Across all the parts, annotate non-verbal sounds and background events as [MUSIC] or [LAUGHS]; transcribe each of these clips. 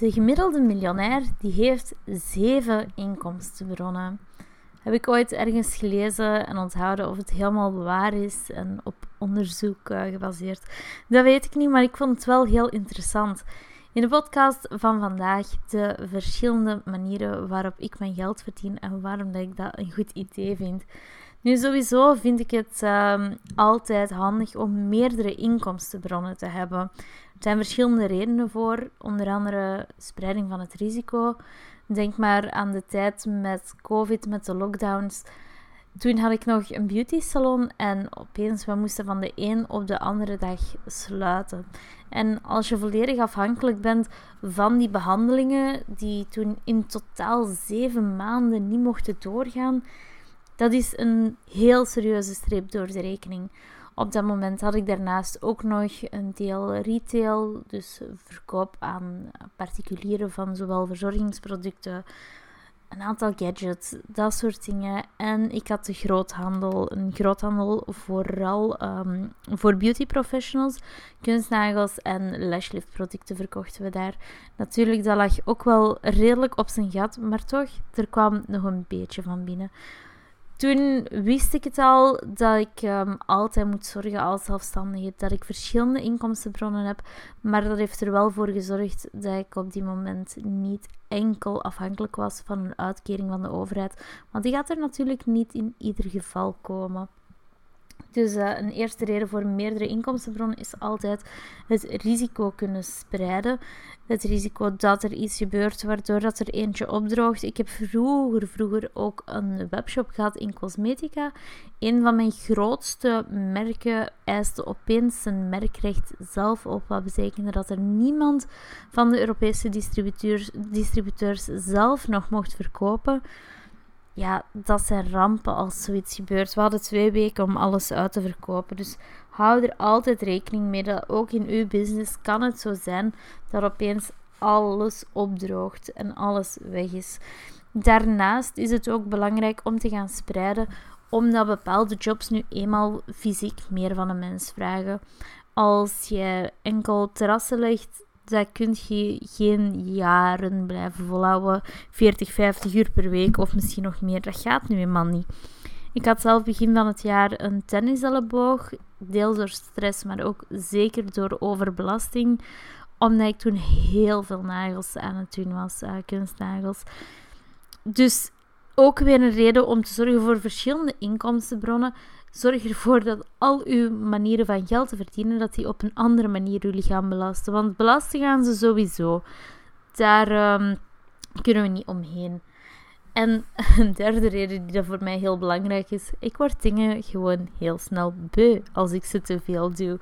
De gemiddelde miljonair die heeft zeven inkomstenbronnen. Heb ik ooit ergens gelezen en onthouden of het helemaal waar is en op onderzoek uh, gebaseerd. Dat weet ik niet, maar ik vond het wel heel interessant. In de podcast van vandaag de verschillende manieren waarop ik mijn geld verdien en waarom dat ik dat een goed idee vind. Nu, sowieso vind ik het um, altijd handig om meerdere inkomstenbronnen te hebben. Er zijn verschillende redenen voor, onder andere spreiding van het risico. Denk maar aan de tijd met COVID, met de lockdowns. Toen had ik nog een beauty salon en opeens we moesten van de een op de andere dag sluiten. En als je volledig afhankelijk bent van die behandelingen, die toen in totaal zeven maanden niet mochten doorgaan, dat is een heel serieuze streep door de rekening. Op dat moment had ik daarnaast ook nog een deel retail, dus verkoop aan particulieren van zowel verzorgingsproducten, een aantal gadgets, dat soort dingen. En ik had de groothandel, een groothandel vooral um, voor beauty professionals, kunstnagels en lashlift producten verkochten we daar. Natuurlijk, dat lag ook wel redelijk op zijn gat, maar toch, er kwam nog een beetje van binnen. Toen wist ik het al dat ik um, altijd moet zorgen als zelfstandige, dat ik verschillende inkomstenbronnen heb, maar dat heeft er wel voor gezorgd dat ik op die moment niet enkel afhankelijk was van een uitkering van de overheid, want die gaat er natuurlijk niet in ieder geval komen. Dus uh, een eerste reden voor meerdere inkomstenbronnen is altijd het risico kunnen spreiden. Het risico dat er iets gebeurt waardoor dat er eentje opdroogt. Ik heb vroeger, vroeger ook een webshop gehad in cosmetica. Een van mijn grootste merken eiste opeens zijn merkrecht zelf op. Wat betekende dat er niemand van de Europese distributeurs, distributeurs zelf nog mocht verkopen ja, dat zijn rampen als zoiets gebeurt. We hadden twee weken om alles uit te verkopen. Dus hou er altijd rekening mee dat ook in uw business kan het zo zijn dat opeens alles opdroogt en alles weg is. Daarnaast is het ook belangrijk om te gaan spreiden, omdat bepaalde jobs nu eenmaal fysiek meer van een mens vragen. Als je enkel terrassen legt, dat kun je geen jaren blijven volhouden. 40, 50 uur per week of misschien nog meer. Dat gaat nu eenmaal niet. Ik had zelf begin van het jaar een tenniselleboog. Deels door stress, maar ook zeker door overbelasting. Omdat ik toen heel veel nagels aan het doen was, uh, kunstnagels. Dus ook weer een reden om te zorgen voor verschillende inkomstenbronnen. Zorg ervoor dat al uw manieren van geld te verdienen, dat die op een andere manier jullie gaan belasten. Want belasten gaan ze sowieso. Daar um, kunnen we niet omheen. En [LAUGHS] een derde reden die dat voor mij heel belangrijk is, ik word dingen gewoon heel snel beu als ik ze te veel doe.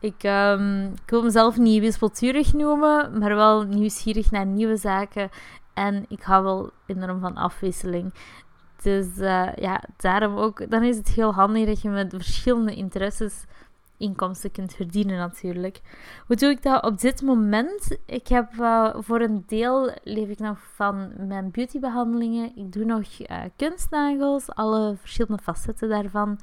Ik, um, ik wil mezelf niet wispelturig noemen, maar wel nieuwsgierig naar nieuwe zaken. En ik hou wel enorm van afwisseling. Dus ja, daarom ook, dan is het heel handig dat je met verschillende interesses inkomsten kunt verdienen natuurlijk. Hoe doe ik dat op dit moment? Ik heb uh, voor een deel leef ik nog van mijn beautybehandelingen. Ik doe nog uh, kunstnagels, alle verschillende facetten daarvan.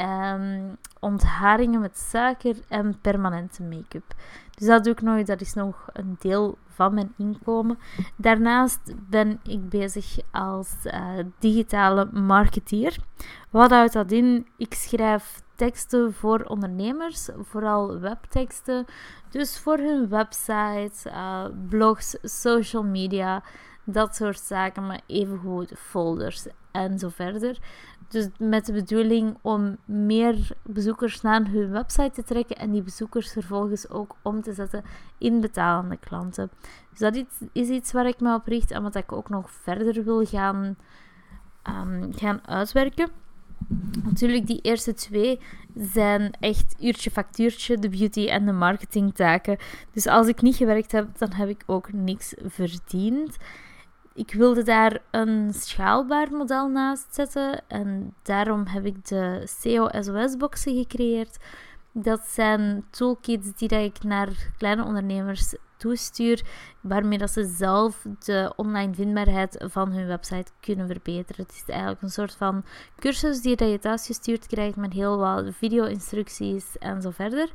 Um, ontharingen met suiker en permanente make-up. Dus dat doe ik nog. Dat is nog een deel van mijn inkomen. Daarnaast ben ik bezig als uh, digitale marketeer. Wat houdt dat in? Ik schrijf teksten voor ondernemers, vooral webteksten. Dus voor hun website, uh, blogs, social media, dat soort zaken, maar evengoed folders en zo verder. Dus met de bedoeling om meer bezoekers naar hun website te trekken en die bezoekers vervolgens ook om te zetten in betalende klanten. Dus dat is iets waar ik me op richt en wat ik ook nog verder wil gaan, um, gaan uitwerken. Natuurlijk, die eerste twee zijn echt uurtje factuurtje, de beauty en de marketing taken. Dus als ik niet gewerkt heb, dan heb ik ook niks verdiend ik wilde daar een schaalbaar model naast zetten en daarom heb ik de SEO SOS-boxen gecreëerd. Dat zijn toolkits die dat ik naar kleine ondernemers toestuur, waarmee dat ze zelf de online vindbaarheid van hun website kunnen verbeteren. Het is eigenlijk een soort van cursus die dat je thuis gestuurd krijgt met heel wat video-instructies en zo verder.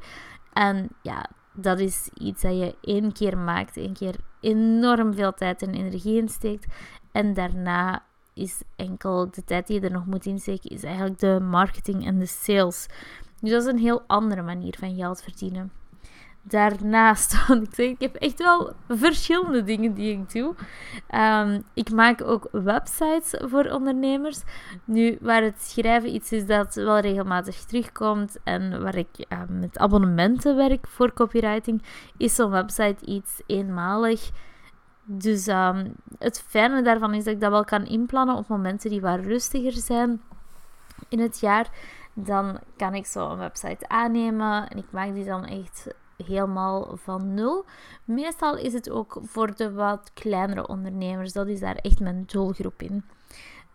En ja, dat is iets dat je één keer maakt, één keer enorm veel tijd en energie insteekt. En daarna is enkel de tijd die je er nog moet insteken, is eigenlijk de marketing en de sales. Dus dat is een heel andere manier van geld verdienen. Daarnaast, [LAUGHS] want ik zeg, ik heb echt wel verschillende dingen die ik doe. Ehm, ik maak ook websites voor ondernemers. Nu, waar het schrijven iets is dat wel regelmatig terugkomt en waar ik uh, met abonnementen werk voor copywriting, is zo'n website iets eenmalig. Dus ehm, het fijne daarvan is dat ik dat wel kan inplannen op momenten die wat rustiger zijn in het jaar. Dan kan ik zo een website aannemen en ik maak die dan echt helemaal van nul. Meestal is het ook voor de wat kleinere ondernemers. Dat is daar echt mijn doelgroep in.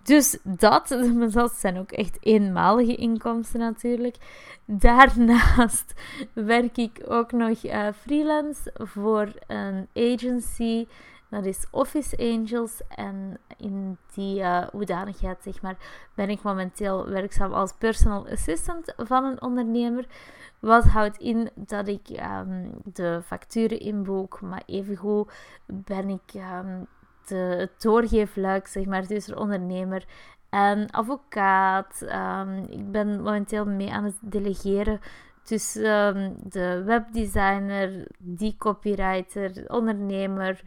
Dus dat, [LAUGHS] dat zijn ook echt eenmalige inkomsten natuurlijk. Daarnaast [LAUGHS] werk ik ook nog uh, freelance voor een agency dat is Office Angels. En in die uh, hoedanigheid zeg maar, ben ik momenteel werkzaam als personal assistant van een ondernemer. Wat houdt in dat ik um, de facturen inboek, maar evengoed ben ik um, de, het doorgeefluik zeg maar, tussen ondernemer en advocaat. Um, ik ben momenteel mee aan het delegeren tussen de webdesigner, die copywriter, ondernemer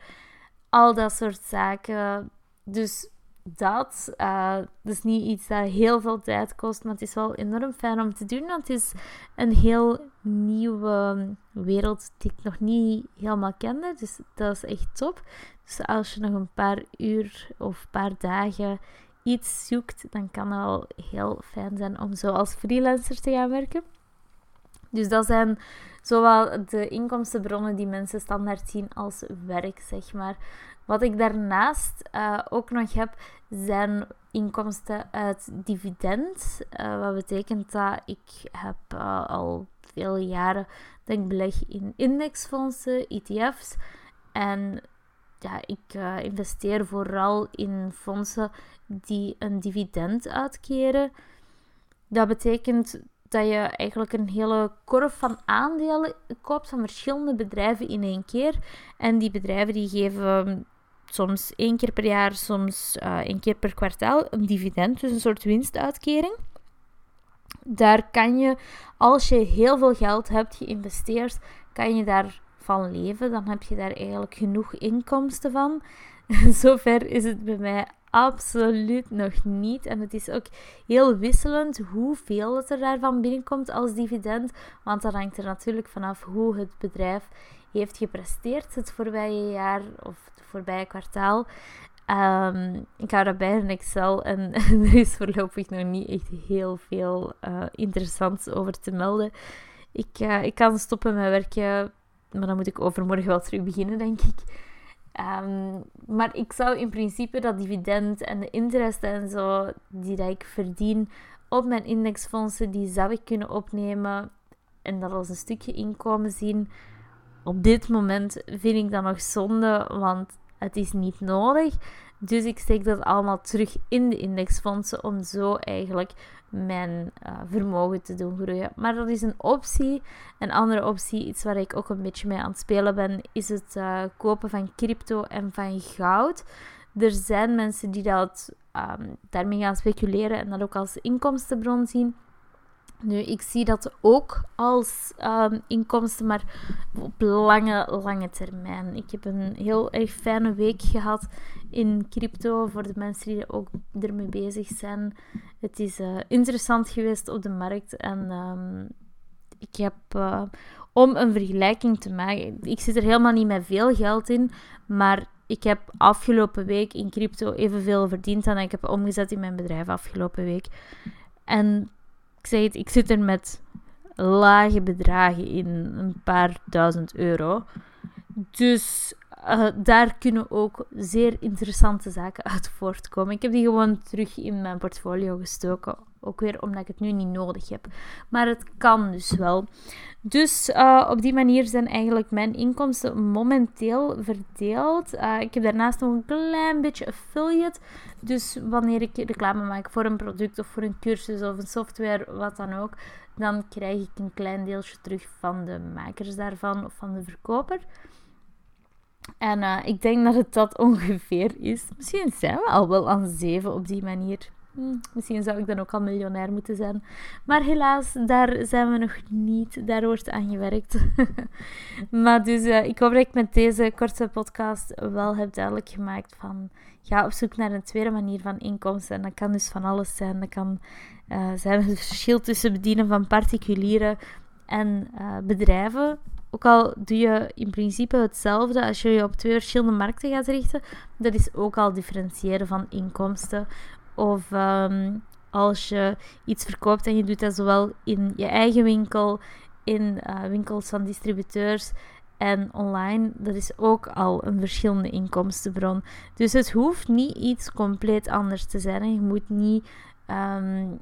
al dat soort zaken. Dus dat, uh, is niet iets dat heel veel tijd kost, maar het is wel enorm fijn om te doen. Want het is een heel nieuwe wereld die ik nog niet helemaal kende. Dus dat is echt top. Dus als je nog een paar uur of paar dagen iets zoekt, dan kan het wel heel fijn zijn om zo als freelancer te gaan werken. Dus dat zijn zowel de inkomstenbronnen die mensen standaard zien als werk, zeg maar. Wat ik daarnaast uh, ook nog heb, zijn inkomsten uit dividend. Uh, wat betekent dat ik heb uh, al veel jaren ik beleg in indexfondsen, ETF's. En ja, ik investeer vooral in fondsen die een dividend uitkeren. Dat betekent dat je eigenlijk een hele korf van aandelen koopt van verschillende bedrijven in één keer. En die bedrijven die geven soms één keer per jaar, soms uh, één keer per kwartaal een dividend, dus een soort winstuitkering. Daar kan je, als je heel veel geld hebt geïnvesteerd, kan je daarvan leven. Dan heb je daar eigenlijk genoeg inkomsten van. [LAUGHS] Zover is het bij mij absoluut nog niet. En het is ook heel wisselend hoeveel het er daarvan binnenkomt als dividend. Want dat hangt er natuurlijk vanaf hoe het bedrijf heeft gepresteerd het voorbije jaar of voorbije kwartaal. Um, ik hou daarbij een Excel [LAUGHS] en er is voorlopig nog niet echt heel veel uh, interessants over te melden. Ik, uh, ik kan stoppen met werken, maar dan moet ik overmorgen wel terug beginnen, denk ik. Um, maar ik zou in principe dat dividend en de interest en zo die ik verdien op mijn indexfondsen, die zou ik kunnen opnemen en dat als een stukje inkomen zien op dit moment vind ik dat nog zonde, want het is niet nodig. Dus ik steek dat allemaal terug in de indexfondsen om zo eigenlijk mijn uh, vermogen te doen groeien. Maar dat is een optie. Een andere optie, iets waar ik ook een beetje mee aan het spelen ben, is het uh, kopen van crypto en van goud. Er zijn mensen die dat, um, daarmee gaan speculeren en dat ook als inkomstenbron zien. Nu, ik zie dat ook als um, inkomsten, maar op lange, lange termijn. Ik heb een heel erg fijne week gehad in crypto voor de mensen die ook ermee bezig zijn. Het is uh, interessant geweest op de markt en um, ik heb, uh, om een vergelijking te maken, ik zit er helemaal niet met veel geld in, maar ik heb afgelopen week in crypto evenveel verdiend dan ik heb omgezet in mijn bedrijf afgelopen week. En ik zeg het, ik zit er met lage bedragen in, een paar duizend euro. Dus uh, daar kunnen ook zeer interessante zaken uit voortkomen. Ik heb die gewoon terug in mijn portfolio gestoken Ook weer omdat ik het nu niet nodig heb. Maar het kan dus wel. Dus uh, op die manier zijn eigenlijk mijn inkomsten momenteel verdeeld. Uh, ik heb daarnaast nog een klein beetje affiliate. Dus wanneer ik reclame maak voor een product of voor een cursus of een software, wat dan ook, dan krijg ik een klein deeltje terug van de makers daarvan of van de verkoper. En uh, ik denk dat het dat [LAUGHS] ongeveer is. Misschien zijn we al wel aan zeven op die manier. Hm, misschien zou ik dan ook al miljonair moeten zijn. Maar helaas, daar zijn we nog niet. Daar wordt aan gewerkt. [LAUGHS] maar dus, uh, ik hoop dat ik met deze korte podcast wel heb duidelijk gemaakt van... Ga op zoek naar een tweede manier van inkomsten. En dat kan dus van alles zijn. Dat kan uh, zijn het verschil tussen bedienen van particulieren en uh, bedrijven. Ook al doe je in principe hetzelfde als je je op twee verschillende markten gaat richten, dat is ook al differentiëren van inkomsten. Of um, als je iets verkoopt en je doet dat zowel in je eigen winkel, in uh, winkels van distributeurs en online, dat is ook al een verschillende inkomstenbron. Dus het hoeft niet iets compleet anders te zijn. Je moet niet um,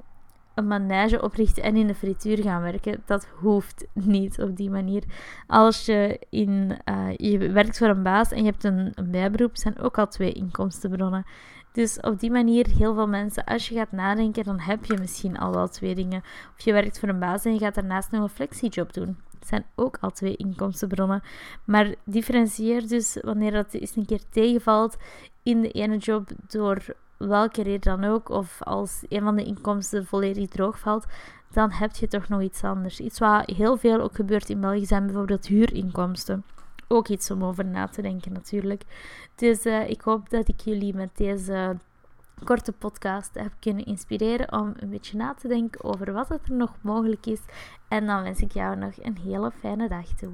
een manege oprichten en in de frituur gaan werken. Dat hoeft niet op die manier. Als je, in, uh, je werkt voor een baas en je hebt een, bijberoep, zijn ook al twee inkomstenbronnen. Dus op die manier, heel veel mensen, als je gaat nadenken, dan heb je misschien al wel twee dingen. Of je werkt voor een baas en je gaat daarnaast nog een flexiejob doen. Dat zijn ook al twee inkomstenbronnen. Maar differentieer dus wanneer dat eens een keer tegenvalt in de ene job door welke reden dan ook, of als een van de inkomsten volledig droog valt, dan heb je toch nog iets anders. Iets wat heel veel ook gebeurt in België zijn bijvoorbeeld huurinkomsten. Ook iets om over na te denken natuurlijk. Dus uh, ik hoop dat ik jullie met deze korte podcast heb kunnen inspireren om een beetje na te denken over wat er nog mogelijk is. En dan wens ik jou nog een hele fijne dag toe.